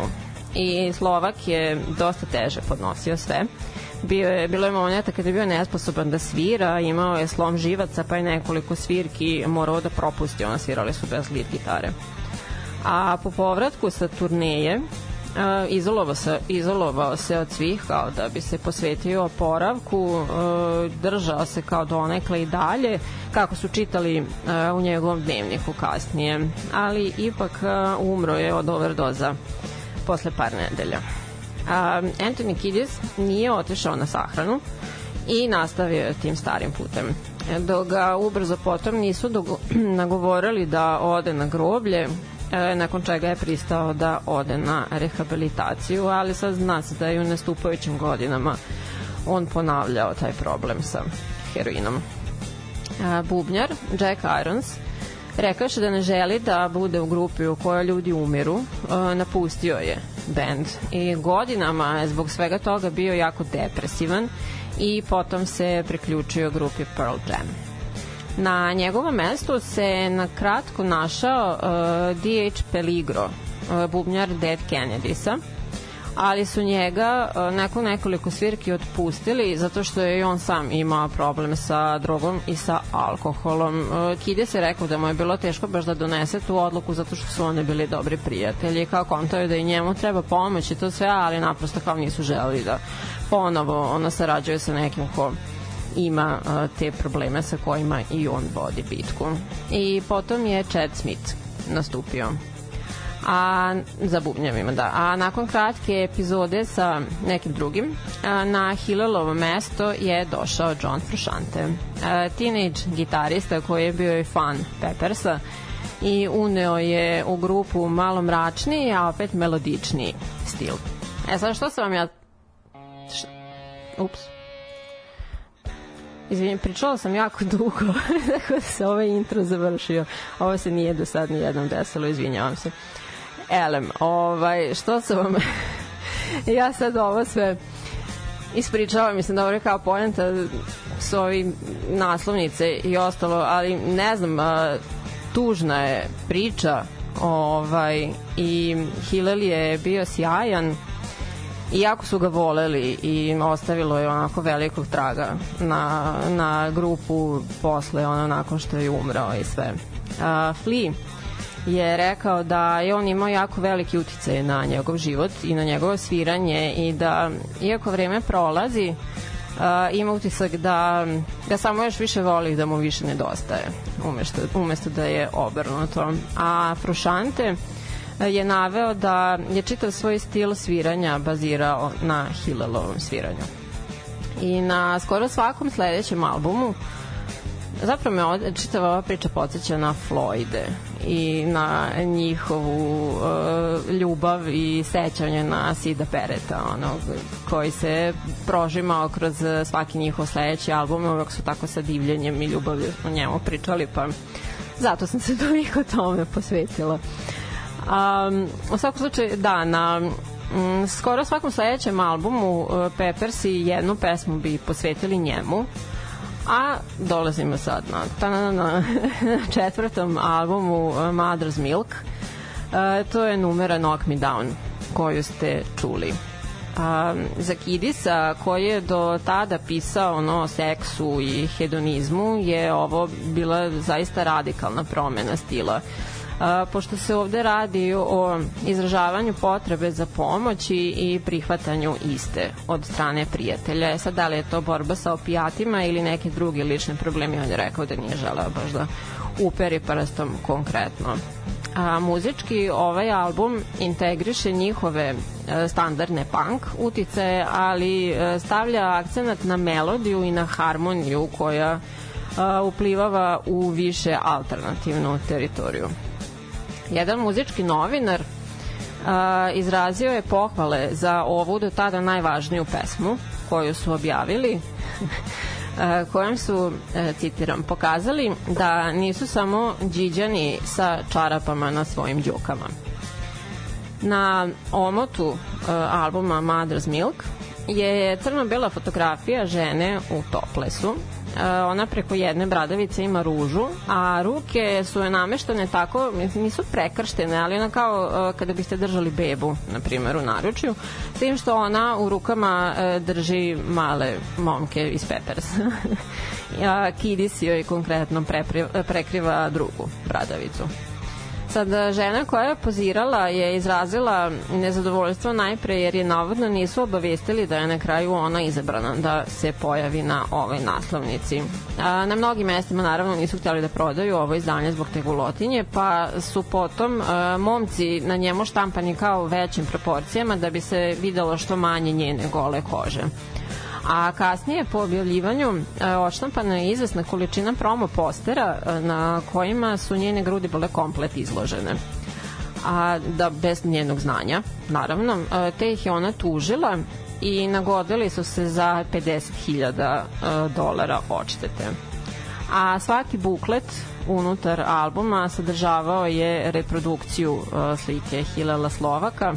i Slovak je dosta teže podnosio sve bio je, bilo je momenta kada je bio nesposoban da svira, imao je slom živaca, pa je nekoliko svirki morao da propusti, ona svirali su bez lead gitare. A po povratku sa turneje, izolovao se, izolovao se od svih kao da bi se posvetio oporavku, držao se kao donekle i dalje, kako su čitali u njegovom dnevniku kasnije, ali ipak umro je od overdoza posle par nedelja. Anthony Kiddis nije otišao na sahranu i nastavio je tim starim putem. Dok ga ubrzo potom nisu nagovorili da ode na groblje, e, nakon čega je pristao da ode na rehabilitaciju, ali sad zna se da je u nastupajućim godinama on ponavljao taj problem sa heroinom. E, bubnjar Jack Irons rekaše da ne želi da bude u grupi u kojoj ljudi umiru, e, napustio je band i godinama je zbog svega toga bio jako depresivan i potom se priključio grupi Pearl Jam. Na njegovom mestu se na kratko našao uh, D.H. Peligro, uh, bubnjar Dead Kennedysa, ali su njega uh, nakon nekoliko svirki otpustili zato što je i on sam imao problem sa drogom i sa alkoholom. Uh, Kide se rekao da mu je bilo teško baš da donese tu odluku zato što su oni bili dobri prijatelji. Kao kontao je da i njemu treba pomoć i to sve, ali naprosto kao nisu želeli da ponovo ona sarađuje sa nekim ko ima uh, te probleme sa kojima i on vodi bitku. I potom je Chad Smith nastupio a za bubnjavima, da. A nakon kratke epizode sa nekim drugim, a, na Hillelovo mesto je došao John Frusciante, teenage gitarista koji je bio i fan Peppersa i uneo je u grupu malo mračniji, a opet melodičniji stil. E sad, što sam vam ja... Ups. Izvinim, pričala sam jako dugo, tako da se ovaj intro završio. Ovo se nije do sad ni jednom desilo, izvinjavam se. Elem, ovaj, što sam vam... ja sad ovo sve ispričavam, mislim, dobro je kao pojenta su ovi naslovnice i ostalo, ali ne znam, a, tužna je priča ovaj, i Hillel je bio sjajan i jako su ga voleli i ostavilo je onako velikog traga na, na grupu posle ono nakon što je umrao i sve. Uh, Flea je rekao da je on imao jako veliki uticaj na njegov život i na njegovo sviranje i da iako vreme prolazi uh, ima utisak da ga samo još više voli da mu više nedostaje umesto, umesto da je obrnuto. A Frušante je naveo da je čitav svoj stil sviranja bazirao na Hillelovom sviranju. I na skoro svakom sledećem albumu zapravo me ovde, čitava ova priča podsjeća na Floyde i na njihovu uh, ljubav i sećanje na Sida Pereta, onog koji se prožimao kroz svaki njihov sledeći album, uvek su tako sa divljenjem i ljubavlju o njemu pričali, pa zato sam se toliko tome posvetila. Um, u svakom slučaju, da, na mm, skoro svakom sledećem albumu uh, Peppers i jednu pesmu bi posvetili njemu, A dolazimo sad na, ta, na, na četvrtom albumu uh, Mother's Milk. Uh, to je numera Knock Me Down koju ste čuli. A, za Kidisa koji je do tada pisao ono, o seksu i hedonizmu je ovo bila zaista radikalna promena stila pošto se ovde radi o izražavanju potrebe za pomoć i, i prihvatanju iste od strane prijatelja. E sad, da li je to borba sa opijatima ili neke druge lične problemi, on je rekao da nije želeo baš da uperi prstom konkretno. A, muzički ovaj album integriše njihove e, standardne punk utice, ali e, stavlja akcenat na melodiju i na harmoniju koja a, uplivava u više alternativnu teritoriju jedan muzički novinar a, izrazio je pohvale za ovu do tada najvažniju pesmu koju su objavili kojom su, e, citiram, pokazali da nisu samo džiđani sa čarapama na svojim džukama. Na omotu e, albuma Mother's Milk je crno-bela fotografija žene u toplesu ona preko jedne bradavice ima ružu, a ruke su je nameštene tako, nisu prekrštene, ali ona kao kada biste držali bebu, na primjer, u naručju, s tim što ona u rukama drži male momke iz Peppers. Kidis joj konkretno prekriva drugu bradavicu. Sad, žena koja je pozirala je izrazila nezadovoljstvo najpre jer je navodno nisu obavestili da je na kraju ona izabrana da se pojavi na ovoj naslovnici. A, na mnogim mestima naravno nisu htjeli da prodaju ovo izdanje zbog te gulotinje, pa su potom a, momci na njemu štampani kao većim proporcijama da bi se videlo što manje njene gole kože a kasnije po objavljivanju e, odštampana je izvesna količina promo postera e, na kojima su njene grudi bile komplet izložene. A da bez njenog znanja naravno e, te ih je ona tužila i nagodili su se za 50.000 dolara odštete. A svaki buklet unutar albuma sadržavao je reprodukciju slike Hilala Slovaka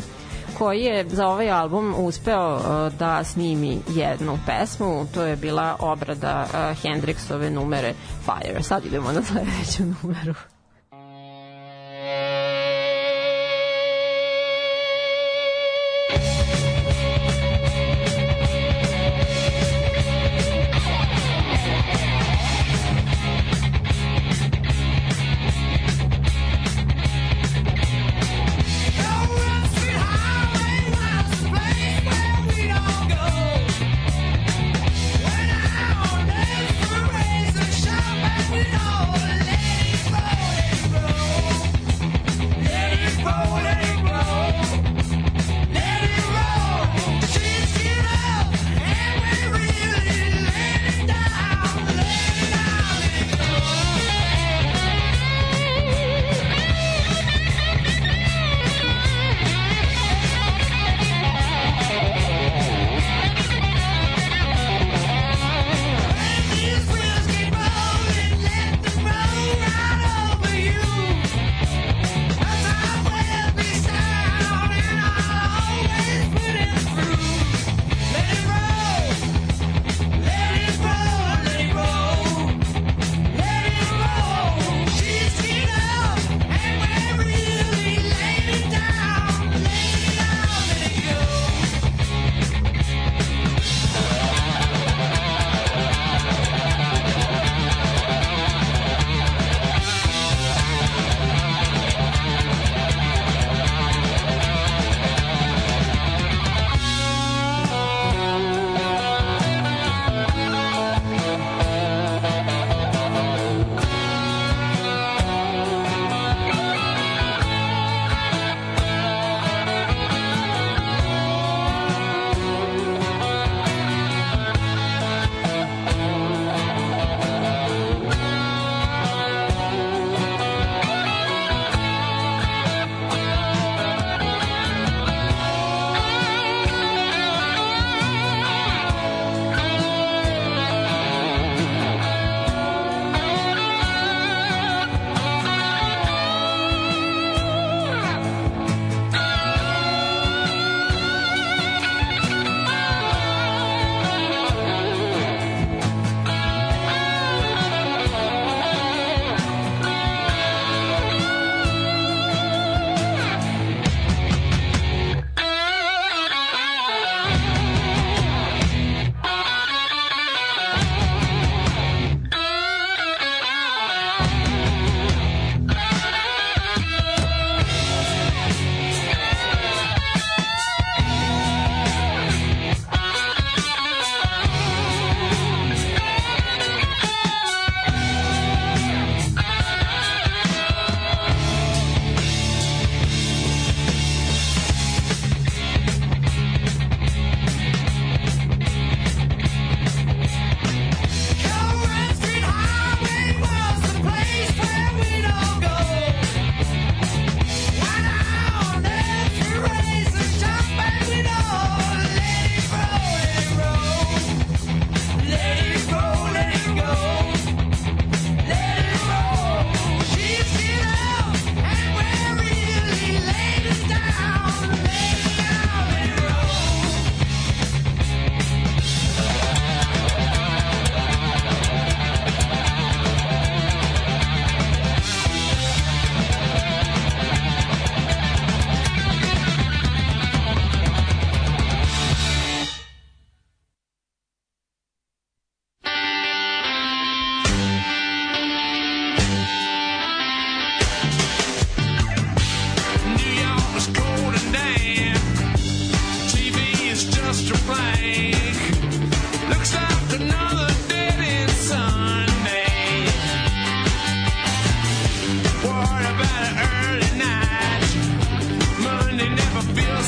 koji je za ovaj album uspeo uh, da snimi jednu pesmu, to je bila obrada uh, Hendrixove numere Fire. Sad idemo na sledeću numeru.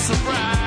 surprise.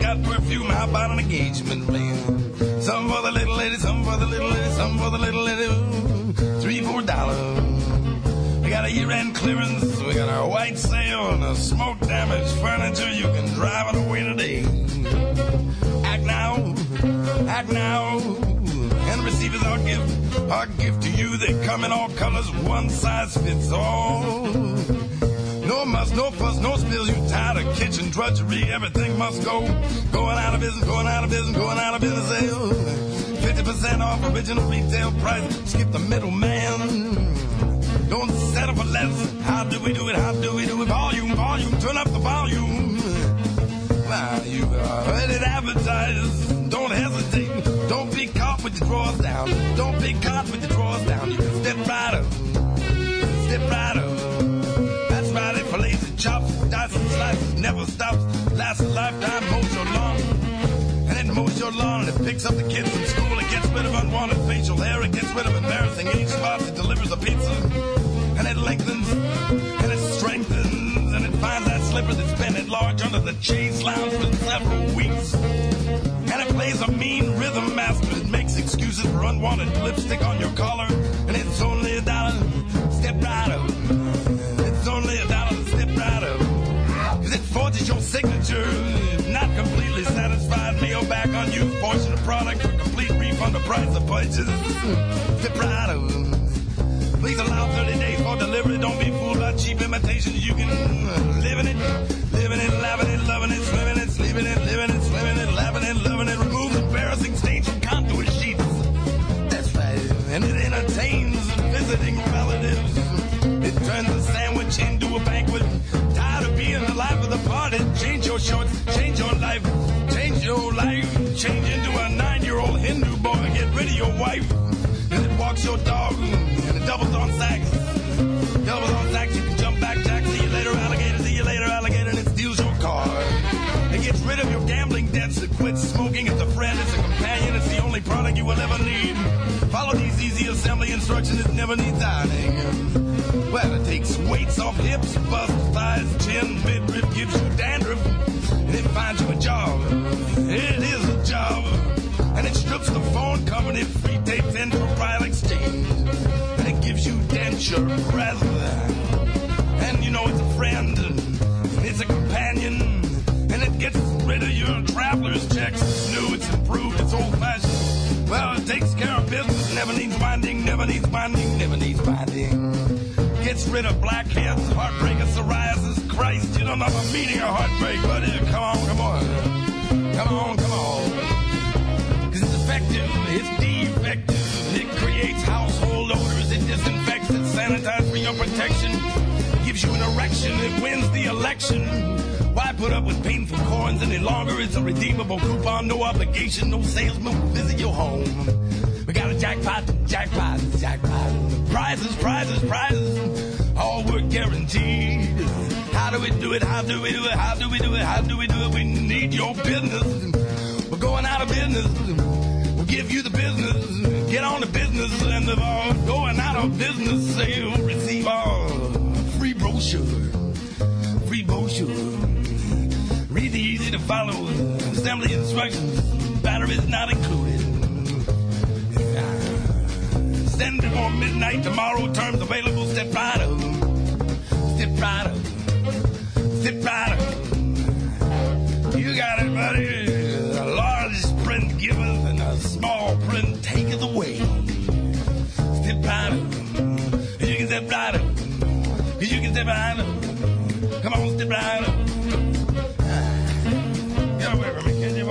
Got perfume. How about an engagement ring? Some for the little lady, some for the little lady, some for the little lady. Three, four dollars. We got a year-end clearance. We got a white sale and a smoke damaged furniture. You can drive it away today. Act now, act now, and receive as our gift. Our gift to you. They come in all colors. One size fits all. No muss, no fuss, no spills. You tired of kitchen drudgery? Everything must go. Going out of business, going out of business, going out of business. Sale. 50% off original retail price. Skip the middleman. Don't settle for less. How do we do it? How do we do it? Volume, volume, turn up the volume. Wow, you heard it advertised. Don't hesitate. Don't be caught with your drawers down. Don't be caught with your drawers down. You step right up. Step right up. Fillets and chops, and slices, never stops, lasts a lifetime, mows your lawn. And it mows your lawn and it picks up the kids from school. It gets rid of unwanted facial hair. It gets rid of embarrassing age spots. It delivers a pizza. And it lengthens and it strengthens and it finds that slipper that's been at large under the chaise lounge for several weeks. And it plays a mean rhythm master. It makes excuses for unwanted lipstick on your collar. And it's only a dollar. Step right up. Forges your signature. Not completely satisfied, mail back on you. Portion of product for complete refund of price of right up. Please allow 30 days for delivery. Don't be fooled by cheap imitations. You can live in it, living it, laughing it, loving it, swimming it, sleeping it, living it, swimming it, change your life, change your life. Change into a nine-year-old Hindu boy. Get rid of your wife. And it walks your dog. And it doubles on sacks. Doubles on sacks. You can jump back, Jack. See you later, alligator. See you later, alligator. And it steals your car. It gets rid of your gambling debts. It quits smoking. It's a friend. It's a companion. It's the only product you will ever need. Follow these easy assembly instructions. It never needs ironing. Well, it takes weights off hips, bust, thighs, chin, midriff, gives you dandruff, and it finds you a job. It is a job. And it strips the phone company free tapes in for prior exchange. And it gives you denture breath. Never needs binding, never needs binding. Gets rid of blackheads, heartbreak, and psoriasis. Christ, you don't know the meaning of heartbreak, uh, come on, come on. Come on, come on. Cause it's effective, it's defective. It creates household odors, it disinfects, it sanitizes for your protection. Gives you an erection, it wins the election. Why put up with painful coins any longer? It's a redeemable coupon, no obligation, no salesman will visit your home. Got a jackpot, jackpot, jackpot. Prizes, prizes, prizes. All work guaranteed. How do we do it? How do we do it? How do we do it? How do we do it? We need your business. We're going out of business. We'll give you the business. Get on the business and the uh, going out of business sale. Receive our free brochure. Free brochure. Read the easy to follow assembly instructions. Batteries not included. Send before midnight tomorrow. Terms available. Step right up. Step right up. Step right up. You got it, buddy. A large print giveth and a small print taketh away. Step right up. You can step right up. You can step right up. Come on, step right up. Get away from me, can you.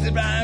Step right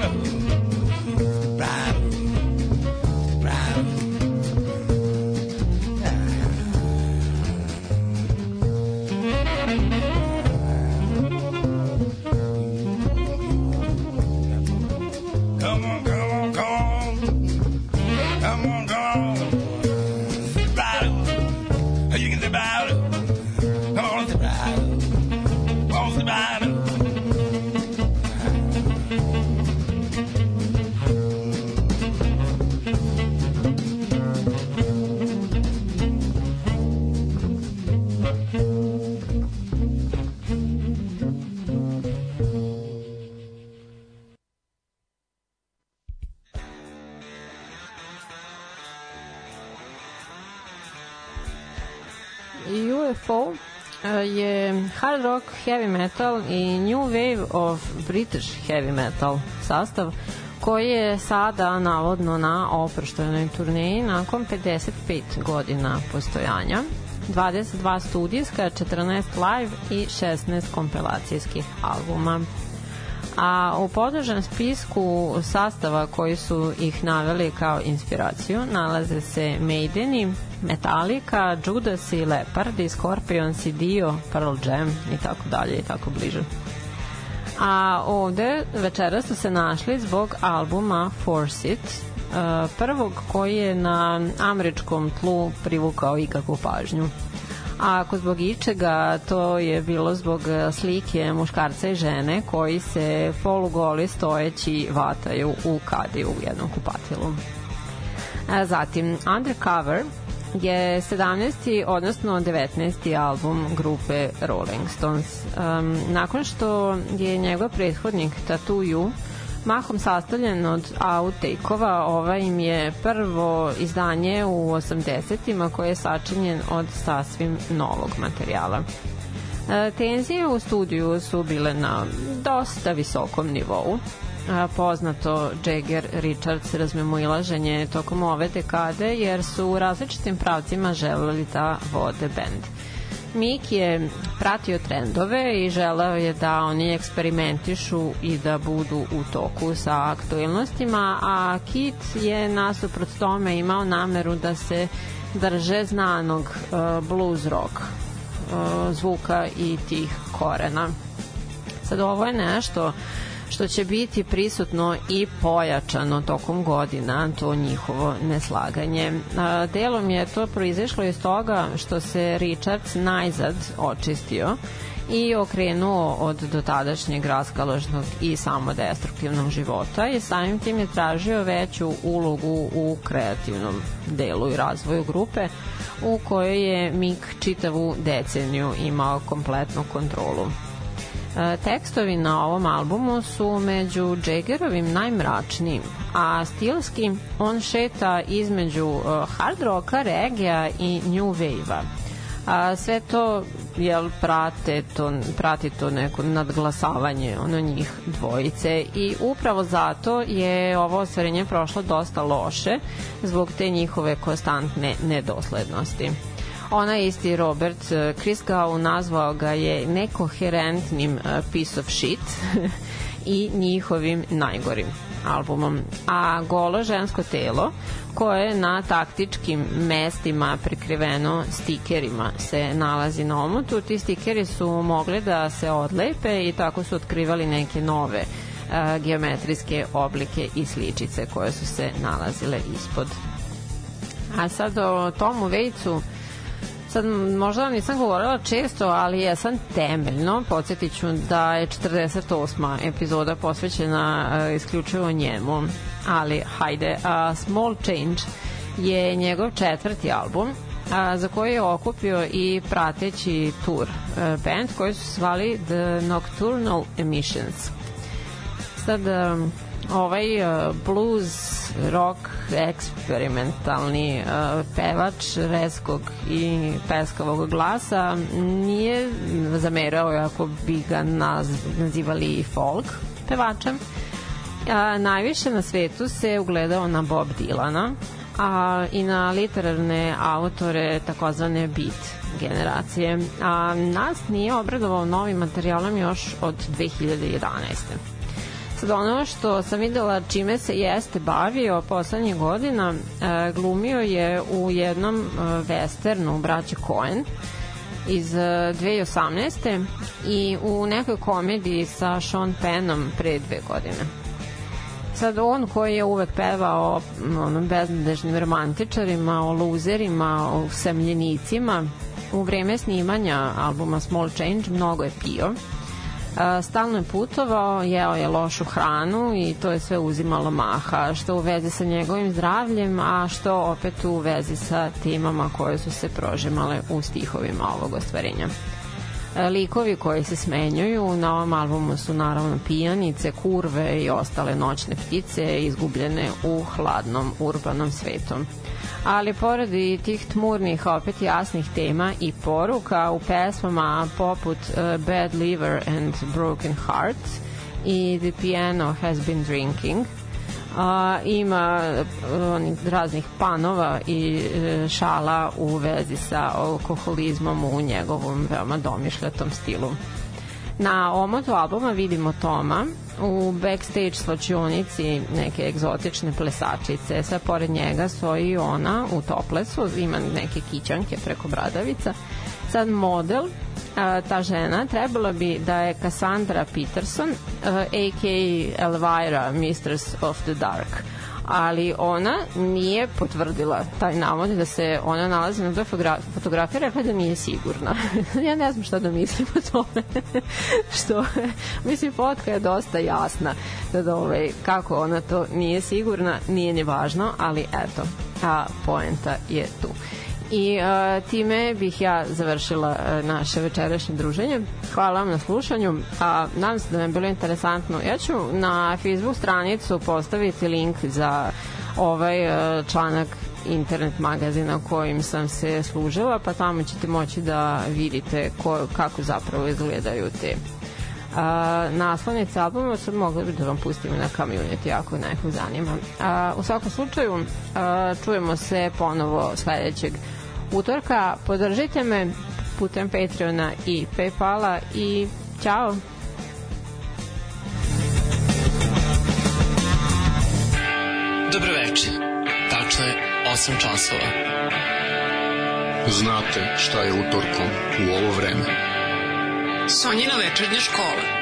je hard rock, heavy metal i new wave of British heavy metal sastav koji je sada navodno na oproštenoj turneji nakon 55 godina postojanja. 22 studijska, 14 live i 16 kompilacijskih albuma. A u podložen spisku sastava koji su ih naveli kao inspiraciju nalaze se Maideni, Metallica, Judas i Leopard, Scorpions i Dio, Pearl Jam i tako dalje i tako bliže. A ovde večera su se našli zbog albuma Force It, uh, prvog koji je na američkom tlu privukao ikakvu pažnju. A ako zbog ičega, to je bilo zbog slike muškarca i žene koji se polugoli stojeći vataju u kadi u jednom kupatilu. A zatim, Undercover je 17. odnosno 19. album grupe Rolling Stones. Um, nakon što je njegov prethodnik Tattoo You mahom sastavljen od outtake-ova, ovaj im je prvo izdanje u 80-ima koje je sačinjen od sasvim novog materijala. Tenzije u studiju su bile na dosta visokom nivou. Poznato Jagger Richards razmemoilaženje tokom ove dekade jer su u različitim pravcima želeli da vode bend. Mik je pratio trendove i želeo je da oni eksperimentišu i da budu u toku sa aktuelnostima, a Kit je nasuprot tome imao nameru da se drže znanog uh, blues rock uh, zvuka i tih korena. Sad ovo je nešto što će biti prisutno i pojačano tokom godina, to njihovo neslaganje. Delom je to proizašlo iz toga što se Richards najzad očistio i okrenuo od dotadašnjeg raskaložnog i samodestruktivnog života i samim tim je tražio veću ulogu u kreativnom delu i razvoju grupe u kojoj je Mick čitavu deceniju imao kompletnu kontrolu. E, tekstovi na ovom albumu su među Jaggerovim najmračnijim, a stilski on šeta između e, hard rocka, regija i new wave-a. A sve to jel prate to prati to neko nadglasavanje ono njih dvojice i upravo zato je ovo ostvarenje prošlo dosta loše zbog te njihove konstantne nedoslednosti. Ona isti Robert eh, Chris Gau nazvao ga je nekoherentnim eh, piece of shit i njihovim najgorim albumom. A golo žensko telo koje je na taktičkim mestima prikriveno stikerima se nalazi na omotu. Ti stikeri su mogli da se odlepe i tako su otkrivali neke nove uh, geometrijske oblike i sličice koje su se nalazile ispod. A sad o Tomu Vejcu Sad, možda nisam govorila često, ali jesam temeljno. Podsjetit ću da je 48. epizoda posvećena uh, isključivo njemu. Ali, hajde, uh, Small Change je njegov četvrti album a, za koji je okupio i prateći tour uh, band koji su svali The Nocturnal Emissions. Sad, um, ovaj uh, blues rock eksperimentalni uh, pevač reskog i peskavog glasa nije zamerao ako bi ga naz, nazivali folk pevačem a, najviše na svetu se ugledao na Bob Dylana a i na literarne autore takozvane beat generacije a nas nije obradovao novim materijalom još od 2011. Sad ono što sam videla čime se jeste bavio poslednjih godina, e, glumio je u jednom e, westernu braće Coen iz e, 2018. i u nekoj komediji sa Sean Pennom pre dve godine. Sad on koji je uvek pevao o onom beznadežnim romantičarima, o luzerima, o samljenicima, u vreme snimanja albuma Small Change mnogo je pio stalno je putovao, jeo je lošu hranu i to je sve uzimalo maha, što u vezi sa njegovim zdravljem, a što opet u vezi sa timama koje su se prožimale u stihovima ovog ostvarenja. E, Likovi koji se smenjuju na ovom albumu su naravno pijanice, kurve i ostale noćne ptice izgubljene u hladnom urbanom svetom ali pored i tih tmurnih opet jasnih tema i poruka u pesmama poput uh, Bad Liver and Broken Heart i The Piano Has Been Drinking a, ima uh, onih raznih panova i uh, šala u vezi sa alkoholizmom u njegovom veoma domišljatom stilu. Na omotu albuma vidimo Toma u backstage slačionici neke egzotične plesačice. Sve pored njega stoji ona u toplesu, ima neke kićanke preko bradavica. Sad model, ta žena, trebala bi da je Cassandra Peterson, a.k.a. Elvira, Mistress of the Dark ali ona nije potvrdila taj navod da se ona nalazi na toj fotografiji, rekla da nije sigurna. ja ne znam šta da mislim o tome. što, mislim, fotka je dosta jasna da, da ovaj, kako ona to nije sigurna, nije ni važno, ali eto, a poenta je tu. I uh, time bih ja završila uh, naše večerašnje druženje. Hvala vam na slušanju. A nadam se da vam je bilo interesantno. Ja ću na Facebook stranicu postaviti link za ovaj uh, članak internet magazina kojim sam se služila, pa tamo ćete moći da vidite ko, kako zapravo izgledaju te a, naslovnice albuma sad mogli bi da vam pustimo na community ako nekog zanima. A, u svakom slučaju a, čujemo se ponovo sledećeg utorka. Podržite me putem Patreona i Paypala i ćao! Dobro večer. Tačno je 8 časova. Znate šta je utorkom u ovo vreme. Sonjina večernja škola.